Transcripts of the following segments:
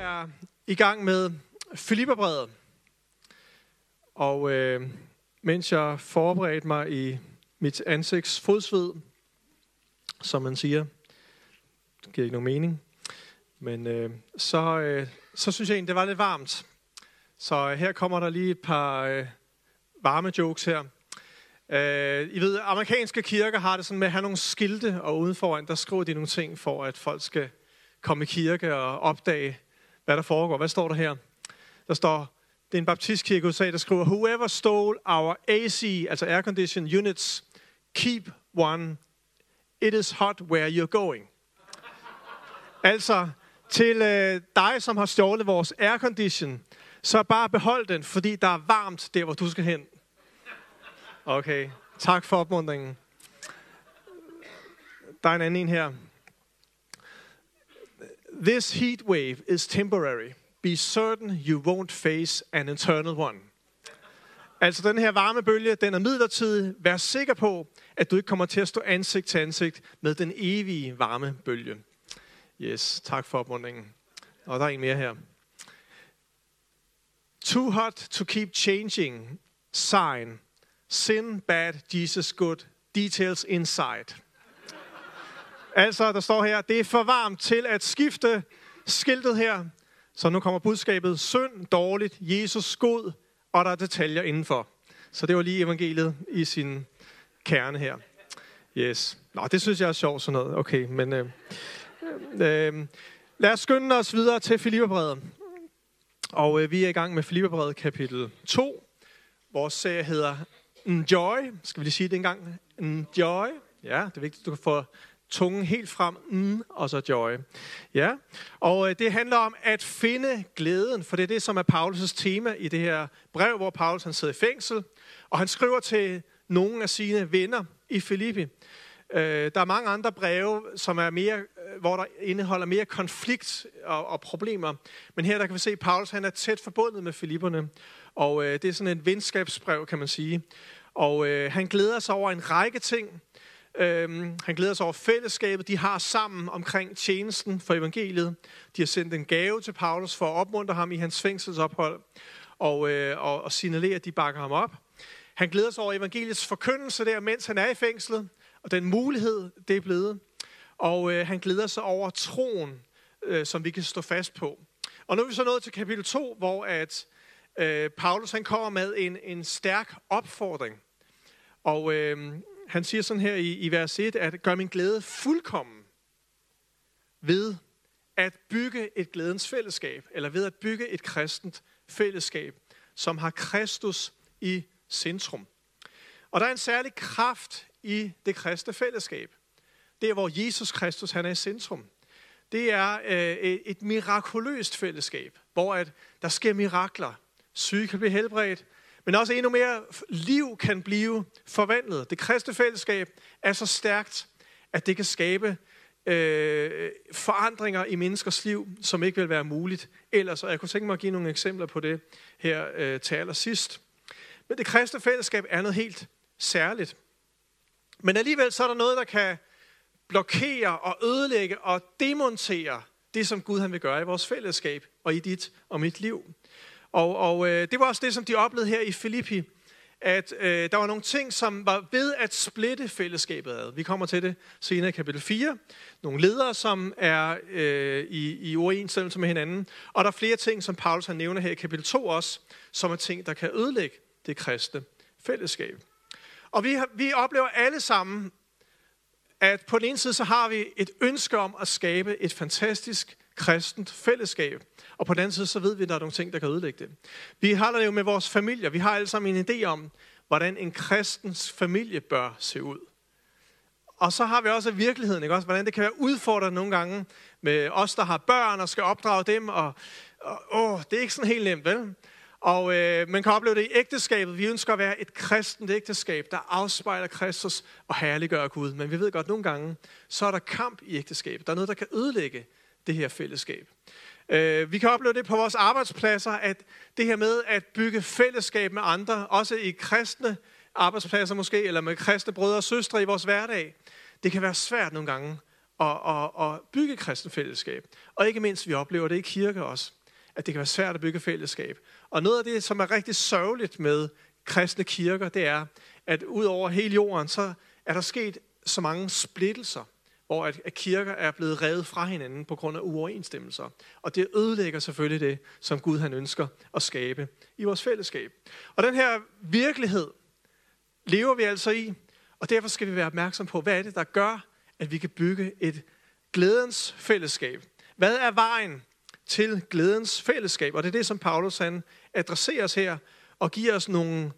er i gang med Filipperbrevet. Og øh, mens jeg forberedte mig i mit ansigts fodsved, som man siger, det giver ikke nogen mening, men øh, så, øh, så synes jeg egentlig, det var lidt varmt. Så øh, her kommer der lige et par øh, varme jokes her. Øh, I ved, amerikanske kirker har det sådan med at have nogle skilte, og uden der skriver de nogle ting for, at folk skal komme i kirke og opdage, hvad der foregår. Hvad står der her? Der står, det er en baptistkirke i USA, der skriver, Whoever stole our AC, altså air condition units, keep one. It is hot where you're going. altså, til øh, dig, som har stjålet vores aircondition, så bare behold den, fordi der er varmt der, hvor du skal hen. Okay, tak for opmuntringen. Der er en anden en her. This heat wave is temporary. Be certain you won't face an eternal one. Altså den her varmebølge, den er midlertidig. Vær sikker på, at du ikke kommer til at stå ansigt til ansigt med den evige varmebølge. Yes, tak for opmuntringen. Og der er en mere her. Too hot to keep changing. Sign. Sin bad, Jesus good. Details inside. Altså, der står her, det er for varmt til at skifte skiltet her. Så nu kommer budskabet, synd, dårligt, Jesus god, og der er detaljer indenfor. Så det var lige evangeliet i sin kerne her. Yes. Nå, det synes jeg er sjovt sådan noget. Okay, men øh, øh, lad os skynde os videre til Filipperbrevet. Og øh, vi er i gang med Filipperbrevet kapitel 2. Vores serie hedder Enjoy. Skal vi lige sige det en gang? Enjoy. Ja, det er vigtigt, at du kan få tungen helt frem, mm, og så joy. Ja, og øh, det handler om at finde glæden, for det er det, som er Paulus' tema i det her brev, hvor Paulus han sidder i fængsel, og han skriver til nogle af sine venner i Filippi. Øh, der er mange andre breve, som er mere, øh, hvor der indeholder mere konflikt og, og problemer. Men her der kan vi se, at Paulus han er tæt forbundet med Filipperne. Og øh, det er sådan et venskabsbrev, kan man sige. Og øh, han glæder sig over en række ting. Øhm, han glæder sig over fællesskabet, de har sammen omkring tjenesten for evangeliet. De har sendt en gave til Paulus for at opmuntre ham i hans fængselsophold og, øh, og, og signalere, at de bakker ham op. Han glæder sig over evangeliets forkyndelse der, mens han er i fængslet, og den mulighed, det er blevet. Og øh, han glæder sig over troen, øh, som vi kan stå fast på. Og nu er vi så nået til kapitel 2, hvor at øh, Paulus han kommer med en, en stærk opfordring. Og øh, han siger sådan her i, i vers 1, at gør min glæde fuldkommen ved at bygge et glædens fællesskab, eller ved at bygge et kristent fællesskab, som har Kristus i centrum. Og der er en særlig kraft i det kristne fællesskab. Det er, hvor Jesus Kristus han er i centrum. Det er øh, et mirakuløst fællesskab, hvor at der sker mirakler. Syge kan blive helbredt, men også endnu mere liv kan blive forvandlet. Det kristne fællesskab er så stærkt, at det kan skabe øh, forandringer i menneskers liv, som ikke vil være muligt ellers. Og jeg kunne tænke mig at give nogle eksempler på det her øh, til allersidst. Men det kristne fællesskab er noget helt særligt. Men alligevel så er der noget, der kan blokere og ødelægge og demontere det, som Gud han vil gøre i vores fællesskab og i dit og mit liv. Og, og øh, det var også det, som de oplevede her i Filippi, at øh, der var nogle ting, som var ved at splitte fællesskabet ad. Vi kommer til det senere i kapitel 4. Nogle ledere, som er øh, i, i uoverensstemmelse med hinanden. Og der er flere ting, som Paulus har nævner her i kapitel 2 også, som er ting, der kan ødelægge det kristne fællesskab. Og vi, vi oplever alle sammen, at på den ene side, så har vi et ønske om at skabe et fantastisk kristent fællesskab. Og på den anden side, så ved vi, at der er nogle ting, der kan ødelægge det. Vi har det jo med vores familier. Vi har alle sammen en idé om, hvordan en kristens familie bør se ud. Og så har vi også virkeligheden, ikke? Også, hvordan det kan være udfordrende nogle gange med os, der har børn og skal opdrage dem. Og, og åh, det er ikke sådan helt nemt, vel? Og øh, man kan opleve det i ægteskabet. Vi ønsker at være et kristent ægteskab, der afspejler Kristus og herliggør Gud. Men vi ved godt, at nogle gange, så er der kamp i ægteskabet. Der er noget, der kan ødelægge det her fællesskab. Øh, vi kan opleve det på vores arbejdspladser, at det her med at bygge fællesskab med andre, også i kristne arbejdspladser måske, eller med kristne brødre og søstre i vores hverdag, det kan være svært nogle gange at, at, at bygge kristen fællesskab. Og ikke mindst, vi oplever det i kirke også, at det kan være svært at bygge fællesskab. Og noget af det, som er rigtig sørgeligt med kristne kirker, det er, at ud over hele jorden, så er der sket så mange splittelser, hvor at, at kirker er blevet revet fra hinanden på grund af uoverensstemmelser. Og det ødelægger selvfølgelig det, som Gud han ønsker at skabe i vores fællesskab. Og den her virkelighed lever vi altså i, og derfor skal vi være opmærksom på, hvad er det, der gør, at vi kan bygge et glædens fællesskab. Hvad er vejen til glædens fællesskab? Og det er det, som Paulus han adresserer os her, og giver os nogle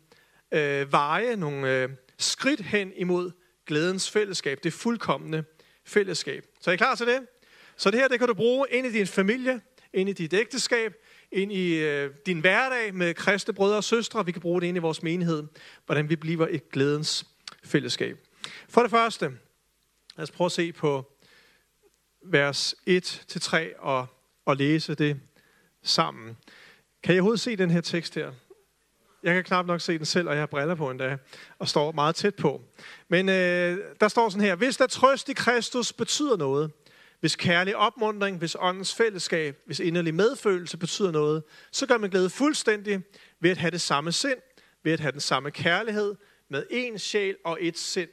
øh, veje, nogle øh, skridt hen imod glædens fællesskab, det fuldkommende fællesskab. Så er I klar til det? Så det her, det kan du bruge ind i din familie, ind i dit ægteskab, ind i øh, din hverdag med kristne brødre og søstre. Vi kan bruge det ind i vores menighed, hvordan vi bliver et glædens fællesskab. For det første, lad os prøve at se på vers 1-3 og, og læse det sammen. Kan I overhovedet se den her tekst her? Jeg kan knap nok se den selv, og jeg har briller på endda, og står meget tæt på. Men øh, der står sådan her, hvis der trøst i Kristus betyder noget, hvis kærlig opmundring, hvis åndens fællesskab, hvis inderlig medfølelse betyder noget, så gør man glæde fuldstændig ved at have det samme sind, ved at have den samme kærlighed, med én sjæl og et sind.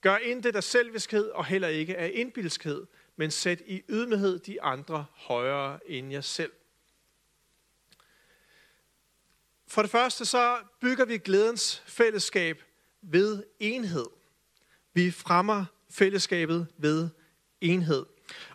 Gør intet af selviskhed og heller ikke af indbilskhed, men sæt i ydmyghed de andre højere end jer selv. For det første så bygger vi glædens fællesskab ved enhed. Vi fremmer fællesskabet ved enhed.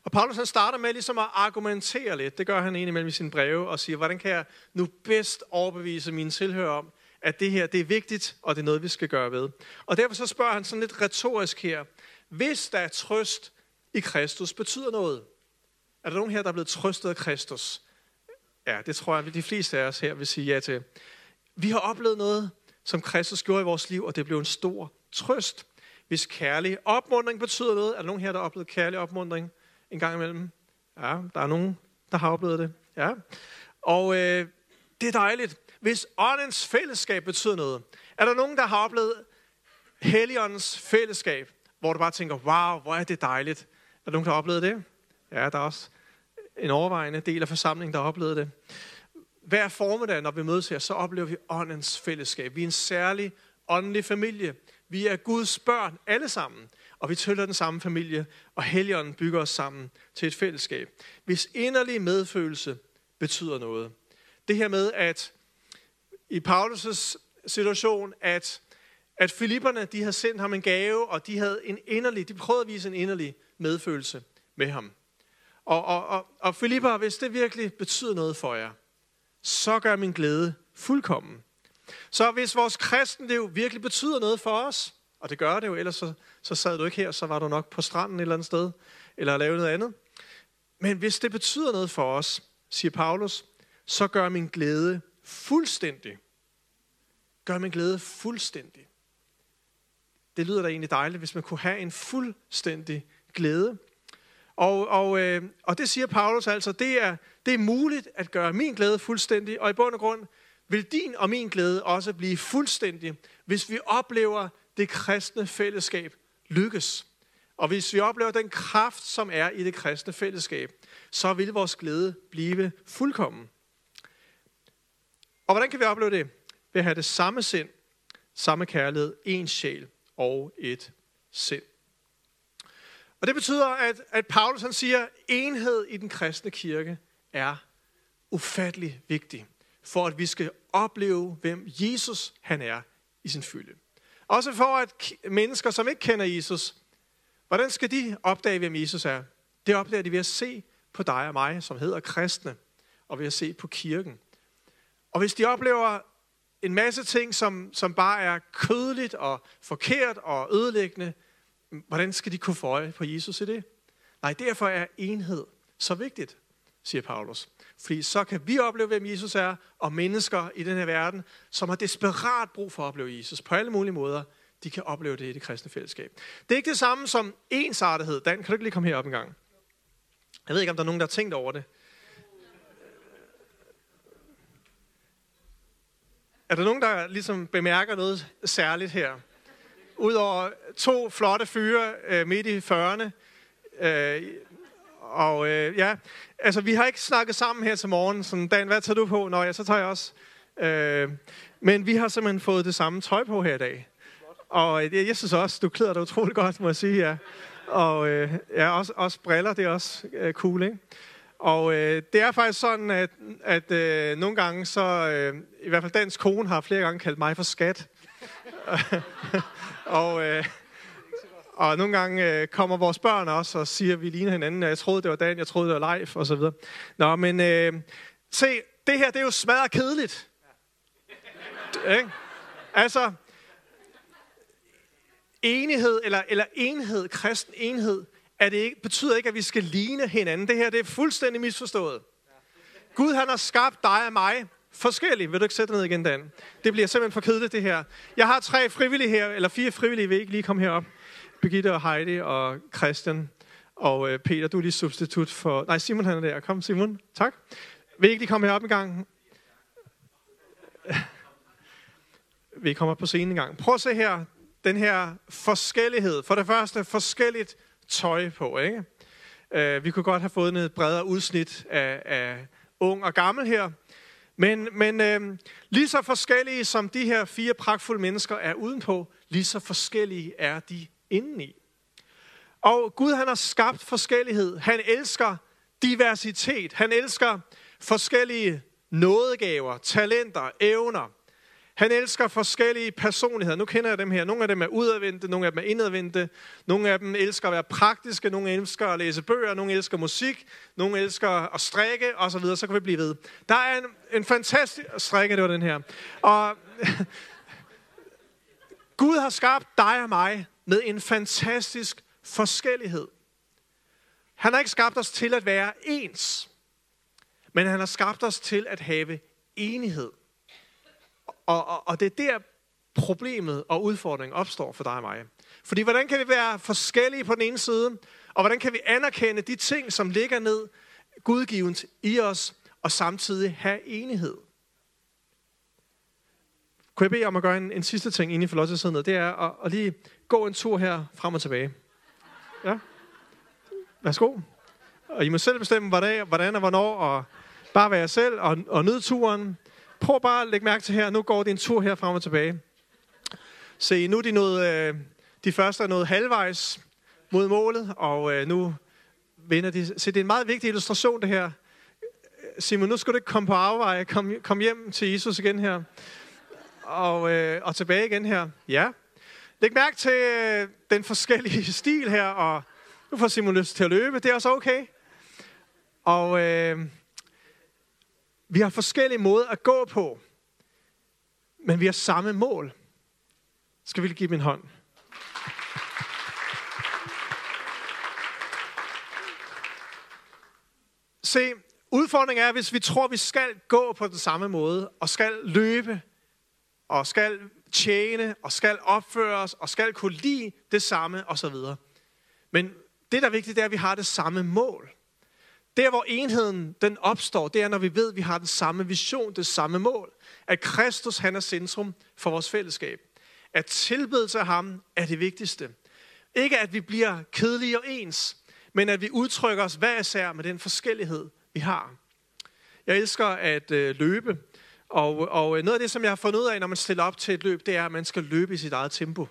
Og Paulus han starter med ligesom at argumentere lidt. Det gør han egentlig mellem i sine breve og siger, hvordan kan jeg nu bedst overbevise mine tilhører om, at det her det er vigtigt, og det er noget, vi skal gøre ved. Og derfor så spørger han sådan lidt retorisk her. Hvis der er trøst i Kristus, betyder noget? Er der nogen her, der er blevet trøstet af Kristus? Ja, det tror jeg, at de fleste af os her vil sige ja til. Vi har oplevet noget, som Kristus gjorde i vores liv, og det blev en stor trøst. Hvis kærlig opmundring betyder noget, er der nogen her, der har oplevet kærlig opmundring en gang imellem? Ja, der er nogen, der har oplevet det. Ja. Og øh, det er dejligt. Hvis åndens fællesskab betyder noget, er der nogen, der har oplevet Helligåndens fællesskab, hvor du bare tænker, wow, hvor er det dejligt. Er der nogen, der har oplevet det? Ja, der er også en overvejende del af forsamlingen, der oplevede det. Hver formiddag, når vi mødes her, så oplever vi åndens fællesskab. Vi er en særlig åndelig familie. Vi er Guds børn, alle sammen. Og vi tøller den samme familie, og Helligånden bygger os sammen til et fællesskab. Hvis inderlig medfølelse betyder noget. Det her med, at i Paulus' situation, at, at Filipperne, de havde sendt ham en gave, og de havde en inderlig, de prøvede at vise en inderlig medfølelse med ham. Og, og, og, og Filipper, hvis det virkelig betyder noget for jer, så gør min glæde fuldkommen. Så hvis vores kristenliv virkelig betyder noget for os, og det gør det jo, ellers så, så sad du ikke her, så var du nok på stranden et eller andet sted, eller lavede noget andet. Men hvis det betyder noget for os, siger Paulus, så gør min glæde fuldstændig. Gør min glæde fuldstændig. Det lyder da egentlig dejligt, hvis man kunne have en fuldstændig glæde. Og, og, øh, og det siger Paulus altså, det er, det er muligt at gøre min glæde fuldstændig, og i bund og grund vil din og min glæde også blive fuldstændig, hvis vi oplever det kristne fællesskab lykkes. Og hvis vi oplever den kraft, som er i det kristne fællesskab, så vil vores glæde blive fuldkommen. Og hvordan kan vi opleve det? Ved at have det samme sind, samme kærlighed, en sjæl og et sind. Og det betyder, at, at Paulus han siger, at enhed i den kristne kirke er ufattelig vigtig, for at vi skal opleve, hvem Jesus han er i sin fylde. Også for at mennesker, som ikke kender Jesus, hvordan skal de opdage, hvem Jesus er? Det opdager de ved at se på dig og mig, som hedder kristne, og ved at se på kirken. Og hvis de oplever en masse ting, som, som bare er kødeligt og forkert og ødelæggende, hvordan skal de kunne få øje på Jesus i det? Nej, derfor er enhed så vigtigt, siger Paulus. Fordi så kan vi opleve, hvem Jesus er, og mennesker i den her verden, som har desperat brug for at opleve Jesus på alle mulige måder, de kan opleve det i det kristne fællesskab. Det er ikke det samme som ensartethed. Dan, kan du ikke lige komme herop en gang? Jeg ved ikke, om der er nogen, der har tænkt over det. Er der nogen, der ligesom bemærker noget særligt her? Udover to flotte fyre øh, midt i 40'erne, Øh, og øh, ja, altså vi har ikke snakket sammen her til morgen. Sådan, Dan, hvad tager du på? Nå ja, så tager jeg også. Øh, men vi har simpelthen fået det samme tøj på her i dag. Og øh, jeg, jeg synes også, du klæder dig utrolig godt, må jeg sige, ja. Og øh, ja, også, også briller, det er også øh, cool, ikke? Og øh, det er faktisk sådan, at, at øh, nogle gange, så øh, i hvert fald dansk kone har flere gange kaldt mig for skat. og, øh, og nogle gange øh, kommer vores børn også og siger, at vi ligner hinanden. Jeg troede, det var Dan, jeg troede, det var Leif, og så videre. Nå, men øh, se, det her, det er jo smadret kedeligt. Ikke? Altså, enighed, eller, eller enhed, kristen enhed, er det ikke, betyder ikke, at vi skal ligne hinanden. Det her det er fuldstændig misforstået. Gud han har skabt dig og mig forskellig. Vil du ikke sætte ned igen, Dan? Det bliver simpelthen for kedeligt, det her. Jeg har tre frivillige her, eller fire frivillige, vil ikke lige komme herop. Birgitte og Heidi og Christian. Og øh, Peter, du er lige substitut for... Nej, Simon han er der. Kom, Simon. Tak. Vil ikke lige komme herop en gang? Vi kommer på scenen en gang. Prøv at se her. Den her forskellighed. For det første, forskelligt tøj på, ikke? Uh, vi kunne godt have fået et bredere udsnit af, af ung og gammel her. Men, men øh, lige så forskellige som de her fire pragtfulde mennesker er udenpå, lige så forskellige er de indeni. Og Gud han har skabt forskellighed. Han elsker diversitet. Han elsker forskellige nådegaver, talenter, evner. Han elsker forskellige personligheder. Nu kender jeg dem her. Nogle af dem er udadvendte, nogle af dem er indadvendte. Nogle af dem elsker at være praktiske, nogle elsker at læse bøger, nogle elsker musik, nogle elsker at strikke osv. Så, så kan vi blive ved. Der er en, en fantastisk... Strikke, det var den her. Og Gud har skabt dig og mig med en fantastisk forskellighed. Han har ikke skabt os til at være ens, men han har skabt os til at have enighed. Og, og, og det er der problemet og udfordringen opstår for dig og mig. Fordi hvordan kan vi være forskellige på den ene side, og hvordan kan vi anerkende de ting, som ligger ned gudgivent i os, og samtidig have enighed? Kunne jeg bede om at gøre en, en sidste ting, inden I får lov til at sidde ned? Det er at, at lige gå en tur her frem og tilbage. Ja. Værsgo. Og I må selv bestemme, hvordan, hvordan og hvornår, og bare være jer selv og, og nyde turen. Prøv bare at lægge mærke til her. Nu går det en tur her frem og tilbage. Se, nu er de, nået, øh, de første er nået halvvejs mod målet, og øh, nu vinder de. Se, det er en meget vigtig illustration, det her. Simon, nu skal du ikke komme på afveje. Kom, kom hjem til Jesus igen her. Og, øh, og tilbage igen her. Ja. Læg mærke til øh, den forskellige stil her, og nu får Simon lyst til at løbe. Det er også okay. Og øh, vi har forskellige måder at gå på, men vi har samme mål. Skal vi lige give min hånd? Se, udfordringen er, hvis vi tror, vi skal gå på den samme måde, og skal løbe, og skal tjene, og skal opføre os, og skal kunne lide det samme, osv. Men det, der er vigtigt, det er, at vi har det samme mål. Der, hvor enheden den opstår, det er, når vi ved, at vi har den samme vision, det samme mål. At Kristus, han er centrum for vores fællesskab. At tilbedelse af ham er det vigtigste. Ikke at vi bliver kedelige og ens, men at vi udtrykker os hver især med den forskellighed, vi har. Jeg elsker at øh, løbe, og, og øh, noget af det, som jeg har fundet ud af, når man stiller op til et løb, det er, at man skal løbe i sit eget tempo.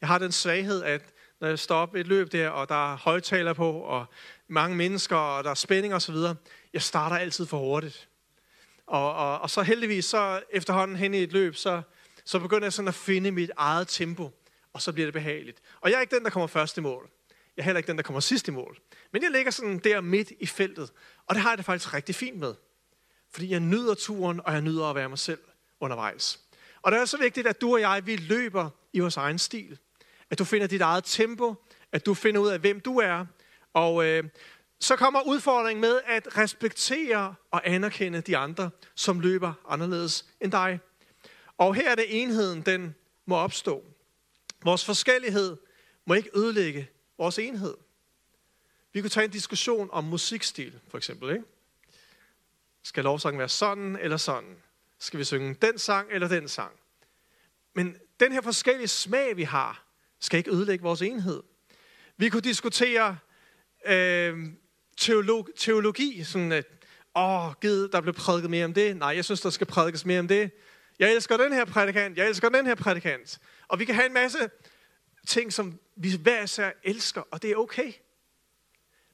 Jeg har den svaghed, at når jeg står op et løb der, og der er højtaler på, og mange mennesker, og der er spænding osv., jeg starter altid for hurtigt. Og, og, og så heldigvis, så efterhånden hen i et løb, så, så begynder jeg sådan at finde mit eget tempo, og så bliver det behageligt. Og jeg er ikke den, der kommer først i mål. Jeg er heller ikke den, der kommer sidst i mål. Men jeg ligger sådan der midt i feltet, og det har jeg det faktisk rigtig fint med. Fordi jeg nyder turen, og jeg nyder at være mig selv undervejs. Og det er så vigtigt, at du og jeg, vi løber i vores egen stil. At du finder dit eget tempo, at du finder ud af, hvem du er. Og øh, så kommer udfordringen med at respektere og anerkende de andre, som løber anderledes end dig. Og her er det enheden, den må opstå. Vores forskellighed må ikke ødelægge vores enhed. Vi kunne tage en diskussion om musikstil, for eksempel. Ikke? Skal lovsangen være sådan eller sådan? Skal vi synge den sang eller den sang? Men den her forskellige smag, vi har, skal ikke ødelægge vores enhed. Vi kunne diskutere øh, teolog, teologi, sådan at, åh, gid, der blev prædiket mere om det. Nej, jeg synes, der skal prædikes mere om det. Jeg elsker den her prædikant, jeg elsker den her prædikant. Og vi kan have en masse ting, som vi hver især elsker, og det er okay.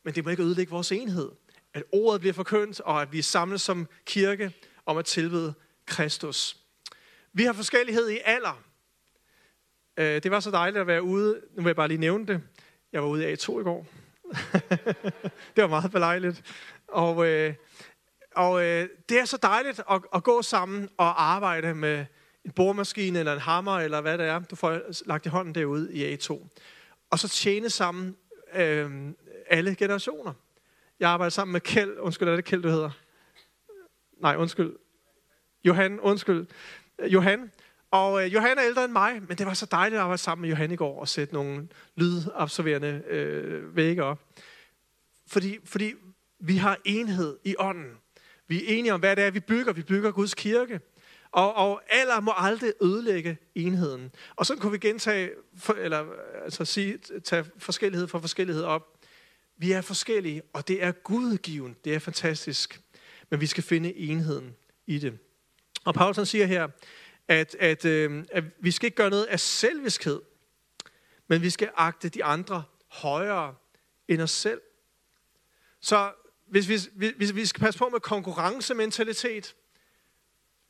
Men det må ikke ødelægge vores enhed. At ordet bliver forkyndt, og at vi samles som kirke om at tilbede Kristus. Vi har forskellighed i alder. Øh, det var så dejligt at være ude. Nu vil jeg bare lige nævne det. Jeg var ude i A2 i går. det var meget belejligt. Og, øh, og øh, det er så dejligt at, at gå sammen og arbejde med en boremaskine eller en hammer, eller hvad det er, du får lagt i hånden derude i A2. Og så tjene sammen øh, alle generationer. Jeg arbejder sammen med Kjeld. Undskyld, er det Kjeld, du hedder? Nej, undskyld. Johan, undskyld. Johan. Og øh, Johan er ældre end mig, men det var så dejligt at arbejde sammen med Johan i går og sætte nogle lydabsorberende øh, vægge op. Fordi, fordi vi har enhed i ånden. Vi er enige om, hvad det er, vi bygger. Vi bygger Guds kirke. Og, og alder må aldrig ødelægge enheden. Og så kunne vi gentage, for, eller altså sige, tage forskellighed for forskellighed op. Vi er forskellige, og det er gudgiven. Det er fantastisk. Men vi skal finde enheden i det. Og Paulsen siger her, at, at, øh, at vi skal ikke gøre noget af selviskhed, men vi skal agte de andre højere end os selv. Så hvis vi, hvis vi skal passe på med konkurrencementalitet,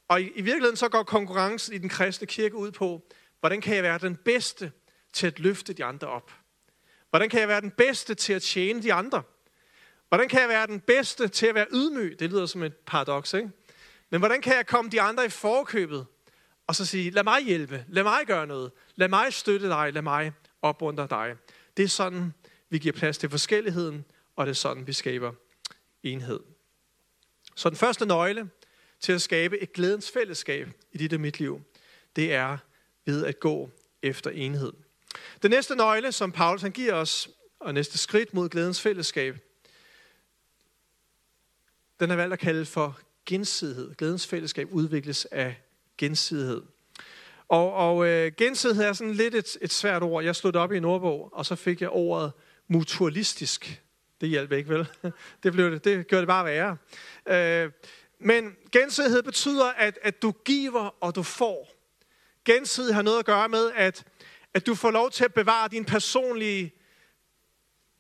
og i, i virkeligheden så går konkurrencen i den kristne kirke ud på, hvordan kan jeg være den bedste til at løfte de andre op? Hvordan kan jeg være den bedste til at tjene de andre? Hvordan kan jeg være den bedste til at være ydmyg? Det lyder som et paradoks, ikke? Men hvordan kan jeg komme de andre i forkøbet? Og så sige, lad mig hjælpe, lad mig gøre noget, lad mig støtte dig, lad mig opmuntre dig. Det er sådan, vi giver plads til forskelligheden, og det er sådan, vi skaber enhed. Så den første nøgle til at skabe et glædens fællesskab i dit og mit liv, det er ved at gå efter enhed. Den næste nøgle, som Paulus han giver os, og næste skridt mod glædens fællesskab, den er valgt at kalde for gensidighed. Glædens fællesskab udvikles af gensidighed. Og, og øh, gensidighed er sådan lidt et, et svært ord. Jeg slog det op i en ordbog, og så fik jeg ordet mutualistisk. Det hjalp ikke, vel? Det, blev det, det gjorde det bare værre. Øh, men gensidighed betyder, at, at du giver, og du får. Gensidighed har noget at gøre med, at, at du får lov til at bevare din personlige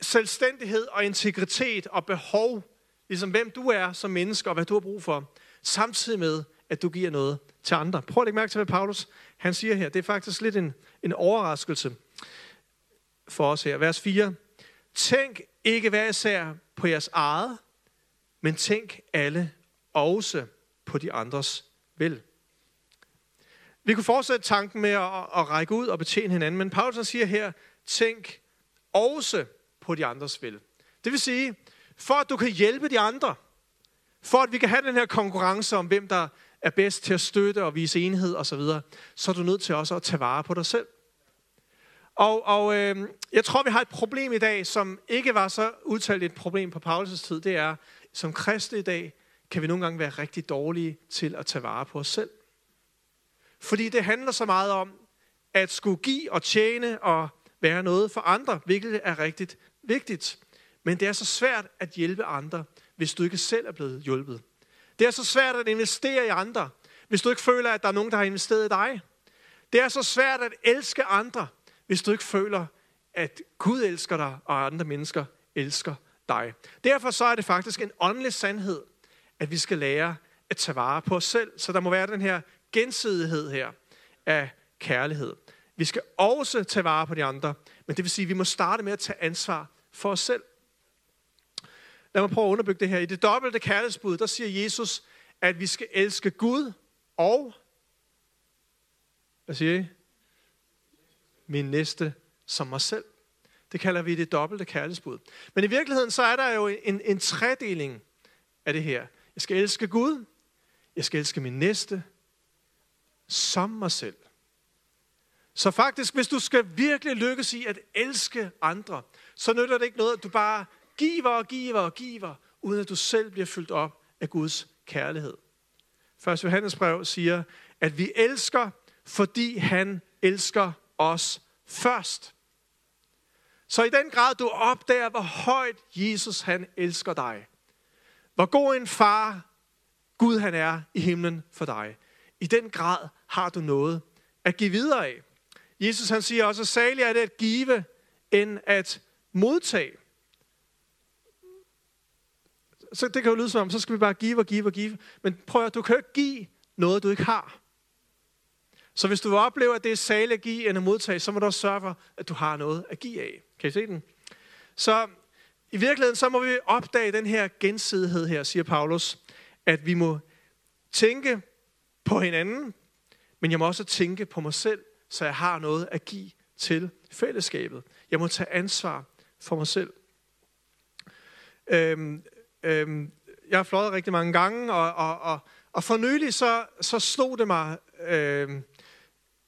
selvstændighed og integritet og behov, ligesom hvem du er som menneske og hvad du har brug for, samtidig med, at du giver noget til andre. Prøv at lægge mærke til, hvad Paulus han siger her. Det er faktisk lidt en, en overraskelse for os her. Vers 4. Tænk ikke hver især på jeres eget, men tænk alle også på de andres vel. Vi kunne fortsætte tanken med at, at række ud og betjene hinanden, men Paulus siger her, tænk også på de andres vel. Det vil sige, for at du kan hjælpe de andre, for at vi kan have den her konkurrence om, hvem der er bedst til at støtte og vise enhed osv., så, så er du nødt til også at tage vare på dig selv. Og, og øh, jeg tror, vi har et problem i dag, som ikke var så udtalt et problem på Paulus' tid. Det er, som kristne i dag, kan vi nogle gange være rigtig dårlige til at tage vare på os selv. Fordi det handler så meget om at skulle give og tjene og være noget for andre, hvilket er rigtigt vigtigt. Men det er så svært at hjælpe andre, hvis du ikke selv er blevet hjulpet. Det er så svært at investere i andre, hvis du ikke føler, at der er nogen, der har investeret i dig. Det er så svært at elske andre, hvis du ikke føler, at Gud elsker dig, og andre mennesker elsker dig. Derfor så er det faktisk en åndelig sandhed, at vi skal lære at tage vare på os selv. Så der må være den her gensidighed her af kærlighed. Vi skal også tage vare på de andre, men det vil sige, at vi må starte med at tage ansvar for os selv. Lad mig prøve at underbygge det her. I det dobbelte kærlighedsbud, der siger Jesus, at vi skal elske Gud og, hvad siger I? Min næste som mig selv. Det kalder vi det dobbelte kærlighedsbud. Men i virkeligheden, så er der jo en, en tredeling af det her. Jeg skal elske Gud, jeg skal elske min næste, som mig selv. Så faktisk, hvis du skal virkelig lykkes i at elske andre, så nytter det ikke noget, at du bare giver og giver og giver, uden at du selv bliver fyldt op af Guds kærlighed. Først Johannes brev siger, at vi elsker, fordi han elsker os først. Så i den grad du opdager, hvor højt Jesus han elsker dig. Hvor god en far Gud han er i himlen for dig. I den grad har du noget at give videre af. Jesus han siger også, salig er det at give, end at modtage. Så det kan jo lyde som om, så skal vi bare give og give og give. Men prøv at du kan jo ikke give noget, du ikke har. Så hvis du vil opleve, at det er sale at give end at modtage, så må du også sørge for, at du har noget at give af. Kan I se den? Så i virkeligheden, så må vi opdage den her gensidighed her, siger Paulus, at vi må tænke på hinanden, men jeg må også tænke på mig selv, så jeg har noget at give til fællesskabet. Jeg må tage ansvar for mig selv. Øhm, øhm, jeg har fløjet rigtig mange gange, og, og, og, og for nylig så, så slog det mig, øhm,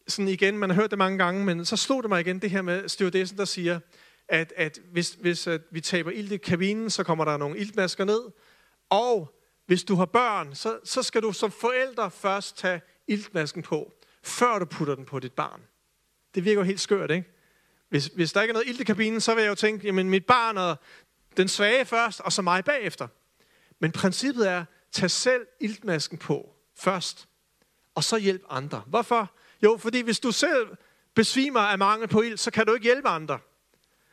sådan igen, man har hørt det mange gange, men så slog det mig igen det her med stewardessen, der siger, at, at hvis, hvis at vi taber ild i kabinen, så kommer der nogle iltmasker ned, og hvis du har børn, så, så skal du som forælder først tage iltmasken på, før du putter den på dit barn. Det virker jo helt skørt, ikke? Hvis, hvis der ikke er noget ilt i kabinen, så vil jeg jo tænke, jamen mit barn og den svage først, og så mig bagefter. Men princippet er, tag selv iltmasken på først, og så hjælp andre. Hvorfor? Jo, fordi hvis du selv besvimer af mangel på ild, så kan du ikke hjælpe andre.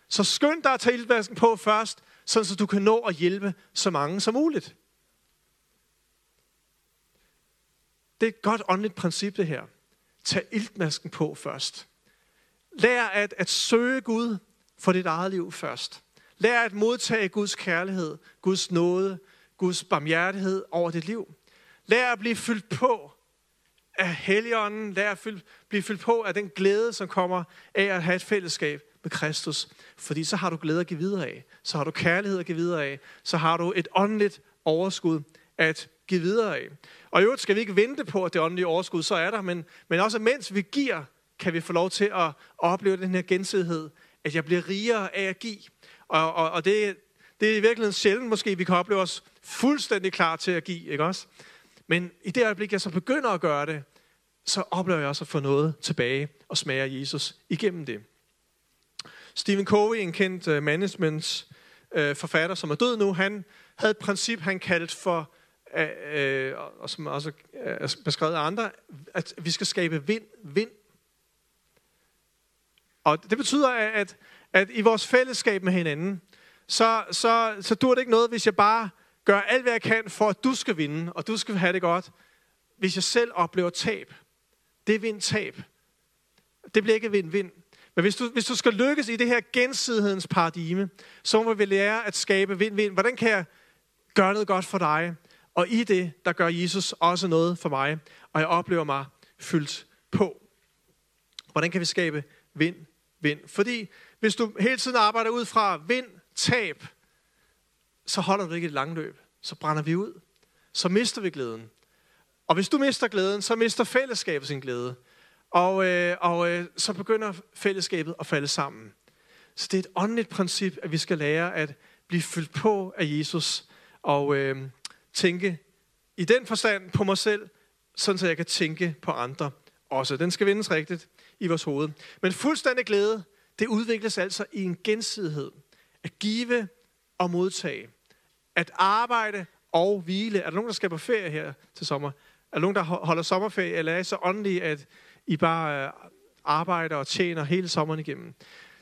Så skynd dig at tage iltmasken på først, så du kan nå at hjælpe så mange som muligt. Det er et godt åndeligt princip, det her. Tag iltmasken på først. Lær at, at søge Gud for dit eget liv først. Lær at modtage Guds kærlighed, Guds nåde, Guds barmhjertighed over dit liv. Lær at blive fyldt på af Helligånden. Lær at fylde, blive fyldt på af den glæde, som kommer af at have et fællesskab med Kristus. Fordi så har du glæde at give videre af. Så har du kærlighed at give videre af. Så har du et åndeligt overskud at give videre af. Og i øvrigt skal vi ikke vente på, at det åndelige overskud så er der, men, men også mens vi giver, kan vi få lov til at opleve den her gensidighed, at jeg bliver rigere af at give. Og, og, og det, det er i virkeligheden sjældent måske, vi kan opleve os fuldstændig klar til at give, ikke også? Men i det øjeblik, jeg så begynder at gøre det, så oplever jeg også at få noget tilbage og smager Jesus igennem det. Stephen Covey, en kendt uh, managements uh, forfatter, som er død nu, han havde et princip, han kaldte for øh, øh og som også er beskrevet af andre, at vi skal skabe vind-vind. Og det betyder, at, at i vores fællesskab med hinanden, så, så, så dur det ikke noget, hvis jeg bare gør alt, hvad jeg kan, for at du skal vinde, og du skal have det godt, hvis jeg selv oplever tab. Det er vind-tab. Det bliver ikke vind-vind. Men hvis du, hvis du skal lykkes i det her gensidighedens paradigme, så må vi lære at skabe vind-vind. Hvordan kan jeg gøre noget godt for dig? Og i det, der gør Jesus også noget for mig, og jeg oplever mig fyldt på. Hvordan kan vi skabe vind, vind? Fordi hvis du hele tiden arbejder ud fra vind, tab, så holder du ikke et langløb. Så brænder vi ud. Så mister vi glæden. Og hvis du mister glæden, så mister fællesskabet sin glæde. Og, øh, og øh, så begynder fællesskabet at falde sammen. Så det er et åndeligt princip, at vi skal lære at blive fyldt på af Jesus. Og, øh, tænke i den forstand på mig selv, sådan så jeg kan tænke på andre også. Den skal vindes rigtigt i vores hoved. Men fuldstændig glæde, det udvikles altså i en gensidighed. At give og modtage. At arbejde og hvile. Er der nogen, der skal på ferie her til sommer? Er der nogen, der holder sommerferie, eller er I så åndelige, at I bare øh, arbejder og tjener hele sommeren igennem?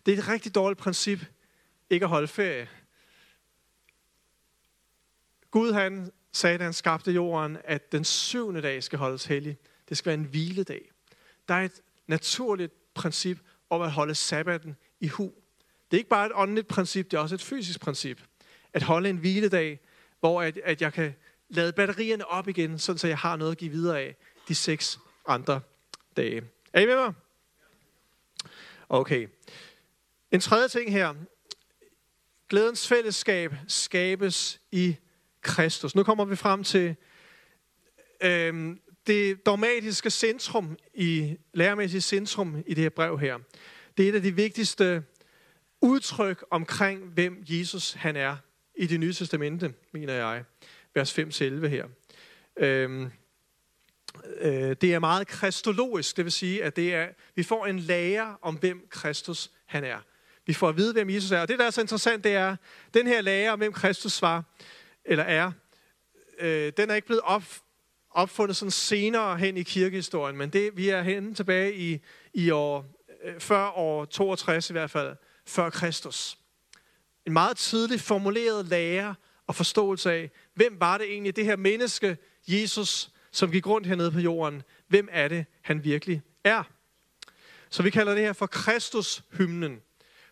Det er et rigtig dårligt princip, ikke at holde ferie. Gud han sagde, da han skabte jorden, at den syvende dag skal holdes hellig. Det skal være en hviledag. Der er et naturligt princip om at holde sabbaten i hu. Det er ikke bare et åndeligt princip, det er også et fysisk princip. At holde en hviledag, hvor at, at jeg kan lade batterierne op igen, sådan så jeg har noget at give videre af de seks andre dage. Er I med mig? Okay. En tredje ting her. Glædens fællesskab skabes i Kristus. Nu kommer vi frem til øhm, det dogmatiske centrum, i lærermæssige centrum i det her brev her. Det er et af de vigtigste udtryk omkring, hvem Jesus han er i det nye testamente, mener jeg. Vers 5-11 her. Øhm, øh, det er meget kristologisk, det vil sige, at det er, vi får en lære om, hvem Kristus han er. vi får at vide, hvem Jesus er. Og det, der er så interessant, det er, den her lære om, hvem Kristus var, eller er, øh, den er ikke blevet op, opfundet sådan senere hen i kirkehistorien, men det, vi er hen tilbage i, i år, øh, før år 62 i hvert fald, før Kristus. En meget tidligt formuleret lære og forståelse af, hvem var det egentlig, det her menneske, Jesus, som gik rundt hernede på jorden, hvem er det, han virkelig er? Så vi kalder det her for Kristus-hymnen,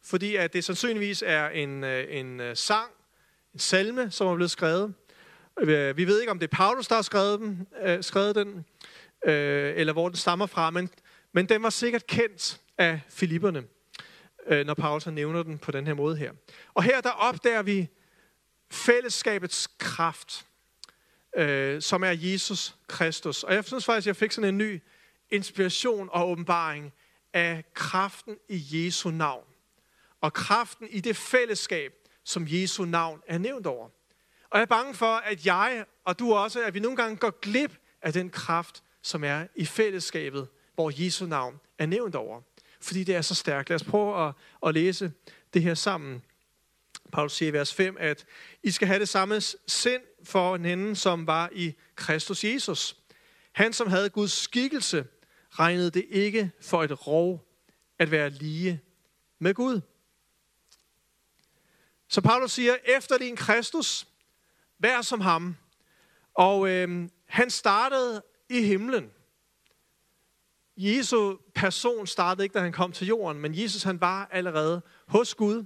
fordi at det sandsynligvis er en, øh, en øh, sang, en salme, som er blevet skrevet. Øh, vi ved ikke, om det er Paulus, der har skrevet, den, øh, skrevet den, øh, eller hvor den stammer fra, men, men den var sikkert kendt af filipperne, øh, når Paulus nævner den på den her måde her. Og her der opdager vi fællesskabets kraft, øh, som er Jesus Kristus. Og jeg synes faktisk, at jeg fik sådan en ny inspiration og åbenbaring af kraften i Jesu navn. Og kraften i det fællesskab, som Jesu navn er nævnt over. Og jeg er bange for, at jeg og du også, at vi nogle gange går glip af den kraft, som er i fællesskabet, hvor Jesu navn er nævnt over. Fordi det er så stærkt. Lad os prøve at, at læse det her sammen. Paulus siger i vers 5, at I skal have det samme sind for hinanden, som var i Kristus Jesus. Han, som havde Guds skikkelse, regnede det ikke for et rov at være lige med Gud. Så Paulus siger, efter din Kristus, vær som ham. Og øh, han startede i himlen. Jesu person startede ikke, da han kom til jorden, men Jesus han var allerede hos Gud.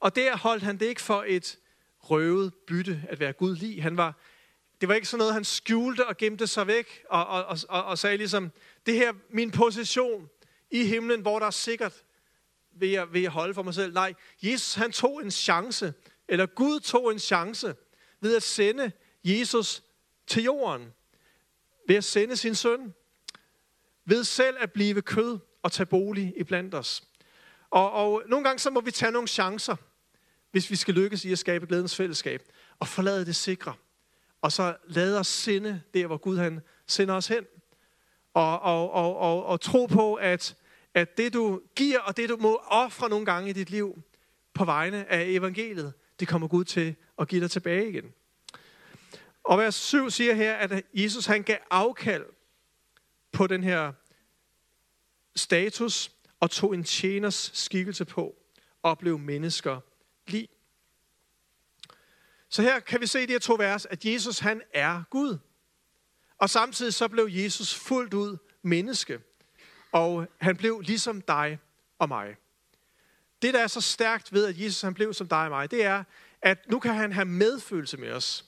Og der holdt han det ikke for et røvet bytte at være Gud lig. Han var, det var ikke sådan noget, han skjulte og gemte sig væk og, og, og, og sagde ligesom, det her min position i himlen, hvor der er sikkert, vil jeg, vil jeg holde for mig selv. Nej, Jesus han tog en chance, eller Gud tog en chance ved at sende Jesus til jorden. Ved at sende sin søn. Ved selv at blive kød og tage bolig i blandt os. Og, og nogle gange så må vi tage nogle chancer, hvis vi skal lykkes i at skabe glædens fællesskab. Og forlade det sikre. Og så lade os sende der, hvor Gud han sender os hen. Og, og, og, og, og tro på, at, at det du giver, og det du må ofre nogle gange i dit liv, på vegne af evangeliet, det kommer Gud til og give dig tilbage igen. Og vers 7 siger her, at Jesus han gav afkald på den her status, og tog en tjeners skikkelse på, og blev mennesker lige. Så her kan vi se i de her to vers, at Jesus han er Gud. Og samtidig så blev Jesus fuldt ud menneske. Og han blev ligesom dig og mig. Det, der er så stærkt ved, at Jesus han blev som dig og mig, det er, at nu kan han have medfølelse med os.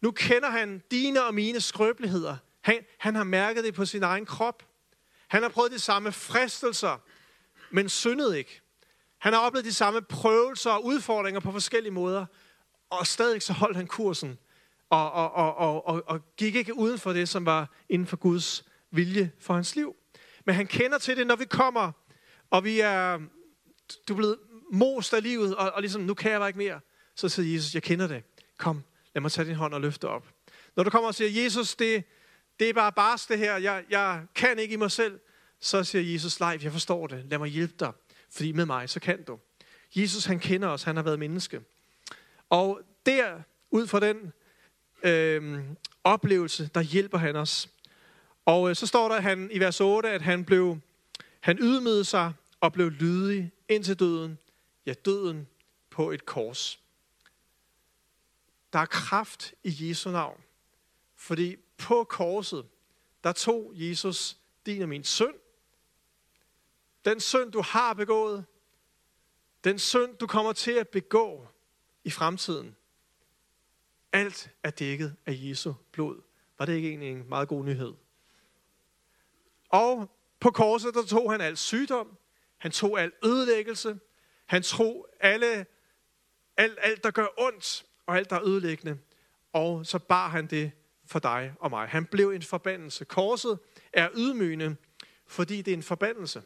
Nu kender han dine og mine skrøbeligheder. Han, han har mærket det på sin egen krop. Han har prøvet de samme fristelser, men syndet ikke. Han har oplevet de samme prøvelser og udfordringer på forskellige måder, og stadig så holdt han kursen, og, og, og, og, og, og gik ikke uden for det, som var inden for Guds vilje for hans liv. Men han kender til det, når vi kommer, og vi er, du er blevet most af livet, og, og ligesom, nu kan jeg bare ikke mere. Så siger Jesus, jeg kender det. Kom, lad mig tage din hånd og løfte op. Når du kommer og siger, Jesus, det, det er bare bars det her, jeg, jeg kan ikke i mig selv, så siger Jesus, nej, jeg forstår det, lad mig hjælpe dig, fordi med mig, så kan du. Jesus, han kender os, han har været menneske. Og der, ud fra den øh, oplevelse, der hjælper han os. Og øh, så står der han, i vers 8, at han blev, han ydmygede sig og blev lydig indtil døden. Ja, døden på et kors. Der er kraft i Jesu navn. Fordi på korset, der tog Jesus din og min synd. Den synd, du har begået. Den synd, du kommer til at begå i fremtiden. Alt er dækket af Jesu blod. Var det ikke egentlig en meget god nyhed? Og på korset, der tog han al sygdom. Han tog al ødelæggelse. Han tog alle, alt, alt, der gør ondt, og alt, der er ødelæggende. Og så bar han det for dig og mig. Han blev en forbandelse. Korset er ydmygende, fordi det er en forbandelse.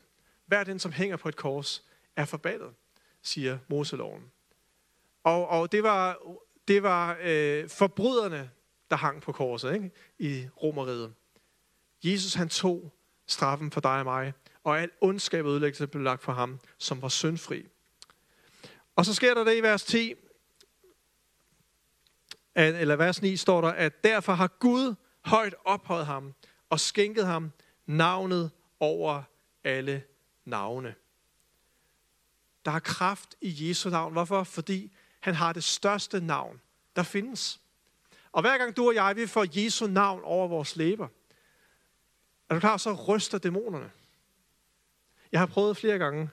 Hver den, som hænger på et kors, er forbandet, siger Moseloven. Og, og det var, det var øh, forbryderne, der hang på korset ikke? i Romeriet. Jesus han tog straffen for dig og mig, og al ondskab og ødelæggelse blev lagt for ham, som var syndfri. Og så sker der det i vers 10, at, eller vers 9 står der, at derfor har Gud højt ophøjet ham og skænket ham navnet over alle navne. Der er kraft i Jesu navn. Hvorfor? Fordi han har det største navn, der findes. Og hver gang du og jeg, vi får Jesu navn over vores læber, er du klar, så ryster dæmonerne. Jeg har prøvet flere gange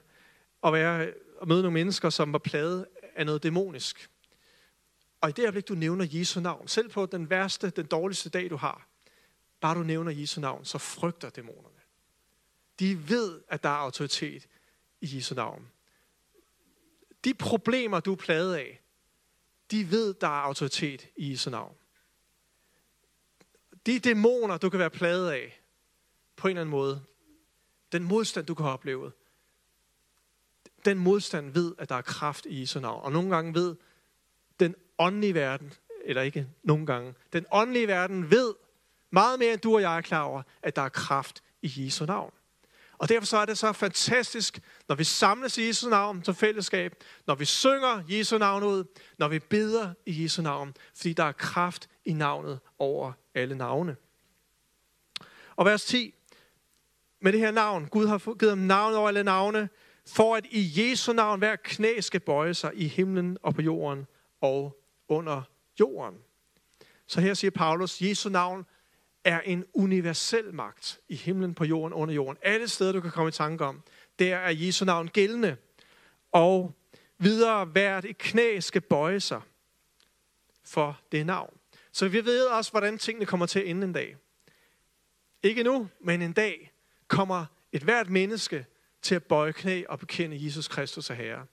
at, være, at møde nogle mennesker, som var plaget af noget dæmonisk. Og i det øjeblik, du nævner Jesu navn, selv på den værste, den dårligste dag, du har, bare du nævner Jesu navn, så frygter dæmonerne. De ved, at der er autoritet i Jesu navn. De problemer, du er plaget af, de ved, der er autoritet i Jesu navn. De dæmoner, du kan være plaget af, på en eller anden måde, den modstand, du kan have oplevet, den modstand ved, at der er kraft i Jesu navn. Og nogle gange ved den åndelige verden, eller ikke nogle gange, den åndelige verden ved meget mere, end du og jeg er klar over, at der er kraft i Jesu navn. Og derfor så er det så fantastisk, når vi samles i Jesu navn som fællesskab, når vi synger Jesu navn ud, når vi beder i Jesu navn, fordi der er kraft i navnet over alle navne. Og vers 10, med det her navn, Gud har givet ham navn over alle navne, for at i Jesu navn hver knæ skal bøje sig i himlen og på jorden og under jorden. Så her siger Paulus, Jesu navn er en universel magt i himlen, på jorden, under jorden. Alle steder, du kan komme i tanke om, der er Jesu navn gældende. Og videre, hvert et knæ skal bøje sig for det navn. Så vi ved også, hvordan tingene kommer til at ende en dag. Ikke nu, men en dag kommer et hvert menneske til at bøje knæ og bekende Jesus Kristus er Herre.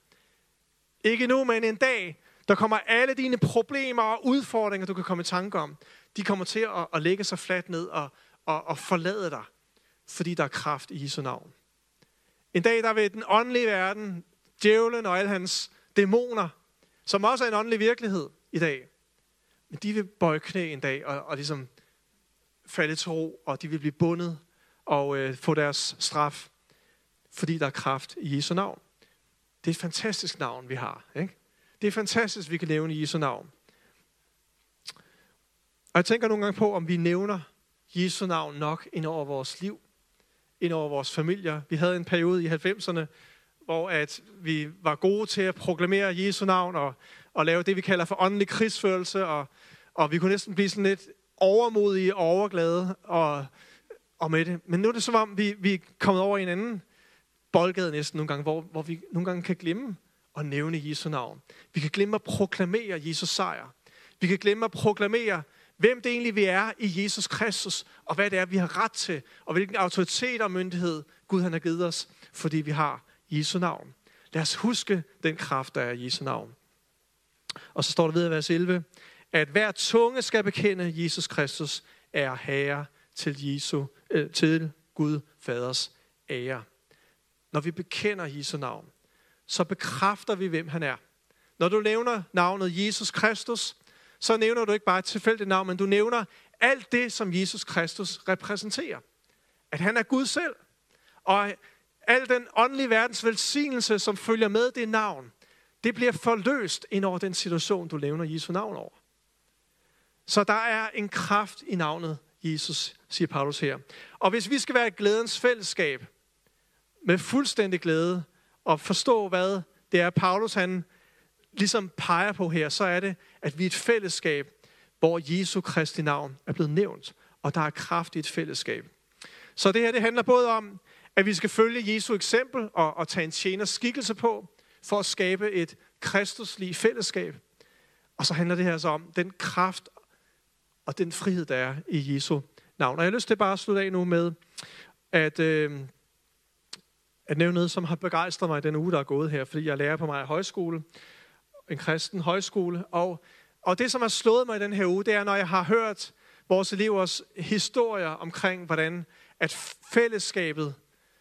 Ikke nu, men en dag, der kommer alle dine problemer og udfordringer, du kan komme i tanke om, de kommer til at, at lægge sig fladt ned og, og, og forlade dig, fordi der er kraft i Jesu navn. En dag, der vil den åndelige verden, djævlen og alle hans dæmoner, som også er en åndelig virkelighed i dag, men de vil bøje knæ en dag og, og ligesom falde til ro, og de vil blive bundet og øh, få deres straf, fordi der er kraft i Jesu navn. Det er et fantastisk navn, vi har. Ikke? Det er fantastisk, vi kan nævne Jesu navn. Og jeg tænker nogle gange på, om vi nævner Jesu navn nok ind over vores liv, ind over vores familier. Vi havde en periode i 90'erne, hvor at vi var gode til at proklamere Jesu navn og, og lave det, vi kalder for åndelig krigsførelse. Og, og vi kunne næsten blive sådan lidt overmodige og overglade og, og med det. Men nu er det som om, vi, vi er kommet over i en anden boldgade næsten nogle gange, hvor, hvor vi nogle gange kan glemme at nævne Jesu navn. Vi kan glemme at proklamere Jesus sejr. Vi kan glemme at proklamere, hvem det egentlig vi er i Jesus Kristus, og hvad det er, vi har ret til, og hvilken autoritet og myndighed Gud han har givet os, fordi vi har Jesu navn. Lad os huske den kraft, der er i Jesu navn. Og så står der ved vers 11, at hver tunge skal bekende, Jesus Kristus er Herre til, Jesu, øh, til Gud Faders ære. Når vi bekender Jesu navn, så bekræfter vi, hvem han er. Når du nævner navnet Jesus Kristus, så nævner du ikke bare et tilfældigt navn, men du nævner alt det, som Jesus Kristus repræsenterer. At han er Gud selv. Og al den åndelige verdens velsignelse, som følger med det navn, det bliver forløst ind over den situation, du nævner Jesu navn over. Så der er en kraft i navnet Jesus, siger Paulus her. Og hvis vi skal være et glædens fællesskab, med fuldstændig glæde, og forstå, hvad det er, Paulus han ligesom peger på her, så er det, at vi er et fællesskab, hvor Jesu Kristi navn er blevet nævnt, og der er kraft i et fællesskab. Så det her det handler både om, at vi skal følge Jesu eksempel og, og tage en tjeners skikkelse på, for at skabe et kristuslig fællesskab. Og så handler det her så om den kraft og den frihed, der er i Jesu navn. Og jeg har lyst til bare at slutte af nu med, at, øh, at nævne noget, som har begejstret mig den uge, der er gået her, fordi jeg lærer på mig højskole, en kristen højskole. Og, og det, som har slået mig i den her uge, det er, når jeg har hørt vores elevers historier omkring, hvordan at fællesskabet,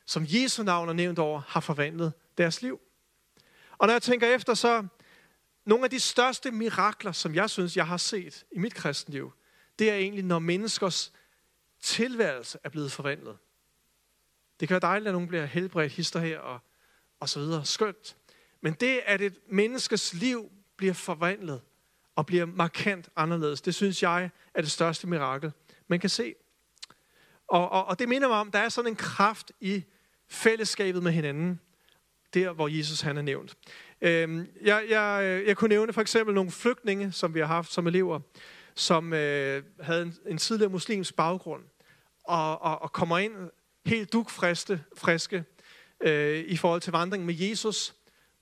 som Jesu navn er nævnt over, har forvandlet deres liv. Og når jeg tænker efter, så nogle af de største mirakler, som jeg synes, jeg har set i mit kristenliv, det er egentlig, når menneskers tilværelse er blevet forvandlet. Det kan være dejligt, at nogen bliver helbredt hister her og, og så videre. Skønt. Men det, at et menneskes liv bliver forvandlet og bliver markant anderledes, det synes jeg er det største mirakel, man kan se. Og, og, og det minder mig om, der er sådan en kraft i fællesskabet med hinanden, der hvor Jesus han er nævnt. Øhm, jeg, jeg, jeg kunne nævne for eksempel nogle flygtninge, som vi har haft som elever, som øh, havde en, en tidligere muslims baggrund, og, og, og kommer ind helt dukfriske friske, øh, i forhold til vandringen med Jesus,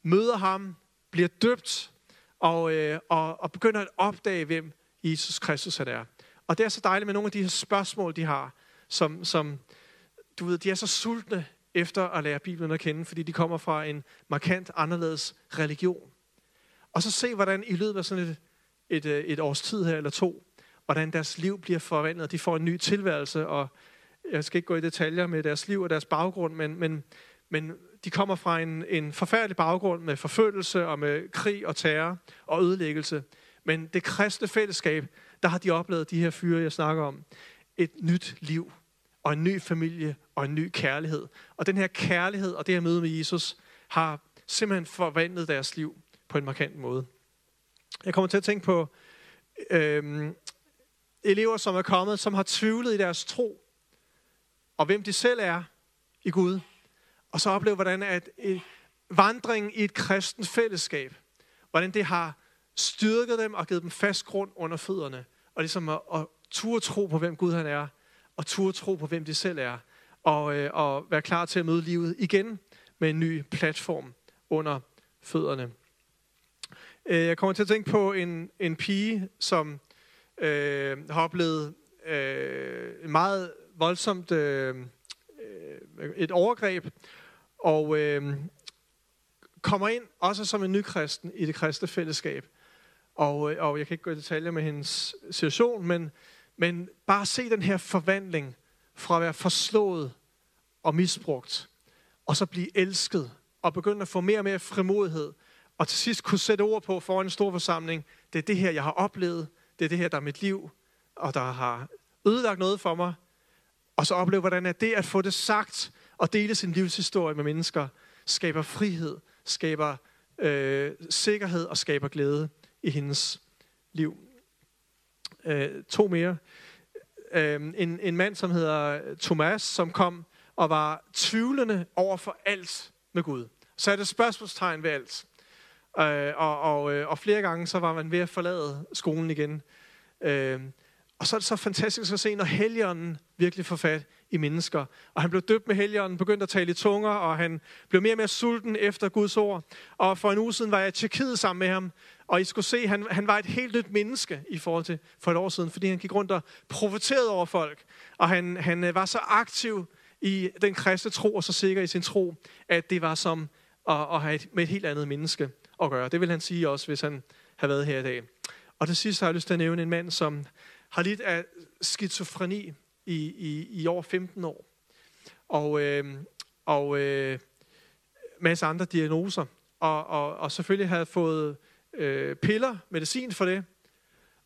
møder ham, bliver døbt, og, øh, og, og begynder at opdage, hvem Jesus Kristus er. Og det er så dejligt med nogle af de her spørgsmål, de har, som, som du ved, de er så sultne efter at lære Bibelen at kende, fordi de kommer fra en markant anderledes religion. Og så se, hvordan i løbet af sådan et, et, øh, et års tid her, eller to, hvordan deres liv bliver forvandlet. De får en ny tilværelse, og jeg skal ikke gå i detaljer med deres liv og deres baggrund, men, men, men de kommer fra en, en forfærdelig baggrund med forfølgelse og med krig og terror og ødelæggelse. Men det kristne fællesskab, der har de oplevet, de her fyre, jeg snakker om, et nyt liv og en ny familie og en ny kærlighed. Og den her kærlighed og det her møde med Jesus har simpelthen forvandlet deres liv på en markant måde. Jeg kommer til at tænke på øhm, elever, som er kommet, som har tvivlet i deres tro, og hvem de selv er i Gud. Og så opleve, hvordan at øh, vandringen i et kristen fællesskab, hvordan det har styrket dem og givet dem fast grund under fødderne. Og ligesom at, at turde tro på, hvem Gud han er, og turde tro på, hvem de selv er, og, øh, og være klar til at møde livet igen med en ny platform under fødderne. Øh, jeg kommer til at tænke på en, en pige, som øh, har oplevet øh, meget voldsomt øh, øh, et overgreb, og øh, kommer ind også som en ny kristen i det kristne fællesskab. Og, øh, og jeg kan ikke gå i detaljer med hendes situation, men, men bare se den her forvandling fra at være forslået og misbrugt, og så blive elsket, og begynde at få mere og mere frimodighed, og til sidst kunne sætte ord på foran en stor forsamling, det er det her, jeg har oplevet, det er det her, der er mit liv, og der har ødelagt noget for mig, og så opleve, hvordan er det at få det sagt og dele sin livshistorie med mennesker, skaber frihed, skaber øh, sikkerhed og skaber glæde i hendes liv. Øh, to mere. Øh, en, en mand, som hedder Thomas, som kom og var tvivlende over for alt med Gud. Så er det spørgsmålstegn ved alt. Øh, og, og, øh, og flere gange så var man ved at forlade skolen igen. Øh, og så er det så fantastisk at se, når helgenen virkelig få fat i mennesker. Og han blev døbt med helgeren, begyndte at tale i tunger, og han blev mere og mere sulten efter Guds ord. Og for en uge siden var jeg i Tjekkiet sammen med ham, og I skulle se, han, han var et helt nyt menneske i forhold til for et år siden, fordi han gik rundt og profeterede over folk. Og han, han øh, var så aktiv i den kristne tro, og så sikker i sin tro, at det var som at, at have et, med et helt andet menneske at gøre. Det vil han sige også, hvis han har været her i dag. Og til sidst har jeg lyst til at nævne en mand, som har lidt af skizofreni i, i, i over 15 år. Og, øh, og øh, masse andre diagnoser. Og, og, og selvfølgelig havde fået øh, piller, medicin for det.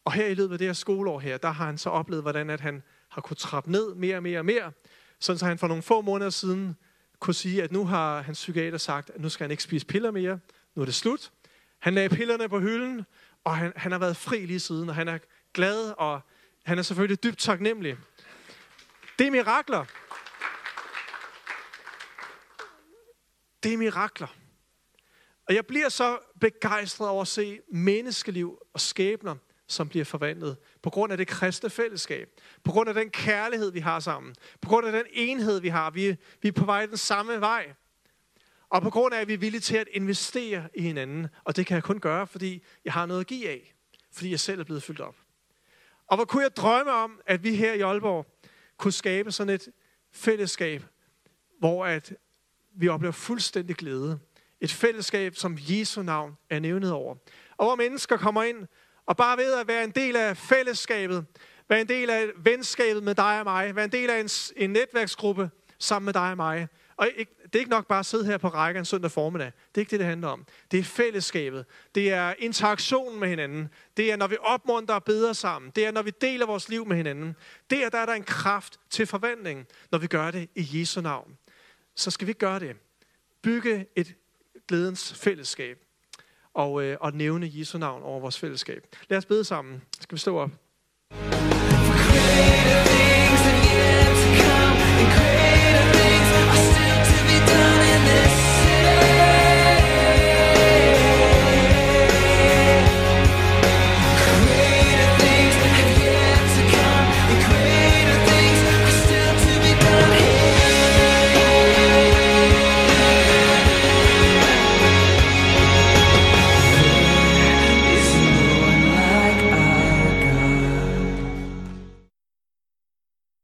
Og her i løbet af det her skoleår her, der har han så oplevet, hvordan at han har kunnet trappe ned mere og mere og mere. Sådan så han for nogle få måneder siden kunne sige, at nu har hans psykiater sagt, at nu skal han ikke spise piller mere. Nu er det slut. Han lagde pillerne på hylden, og han, han har været fri lige siden, og han er glad, og han er selvfølgelig dybt taknemmelig. Det er mirakler. Det er mirakler. Og jeg bliver så begejstret over at se menneskeliv og skæbner, som bliver forvandlet på grund af det kristne fællesskab, på grund af den kærlighed, vi har sammen, på grund af den enhed, vi har. Vi, vi er på vej den samme vej. Og på grund af, at vi er villige til at investere i hinanden. Og det kan jeg kun gøre, fordi jeg har noget at give af. Fordi jeg selv er blevet fyldt op. Og hvor kunne jeg drømme om, at vi her i Aalborg kunne skabe sådan et fællesskab, hvor at vi oplever fuldstændig glæde. Et fællesskab, som Jesu navn er nævnet over. Og hvor mennesker kommer ind, og bare ved at være en del af fællesskabet, være en del af venskabet med dig og mig, være en del af en, en netværksgruppe sammen med dig og mig. Og ikke, det er ikke nok bare at sidde her på rækken en søndag formiddag. Det er ikke det, det handler om. Det er fællesskabet. Det er interaktionen med hinanden. Det er, når vi opmuntrer og beder sammen. Det er, når vi deler vores liv med hinanden. Det er, der er der en kraft til forvandling, når vi gør det i Jesu navn. Så skal vi gøre det. Bygge et glædens fællesskab og, øh, og nævne Jesu navn over vores fællesskab. Lad os bede sammen. Skal vi stå op? For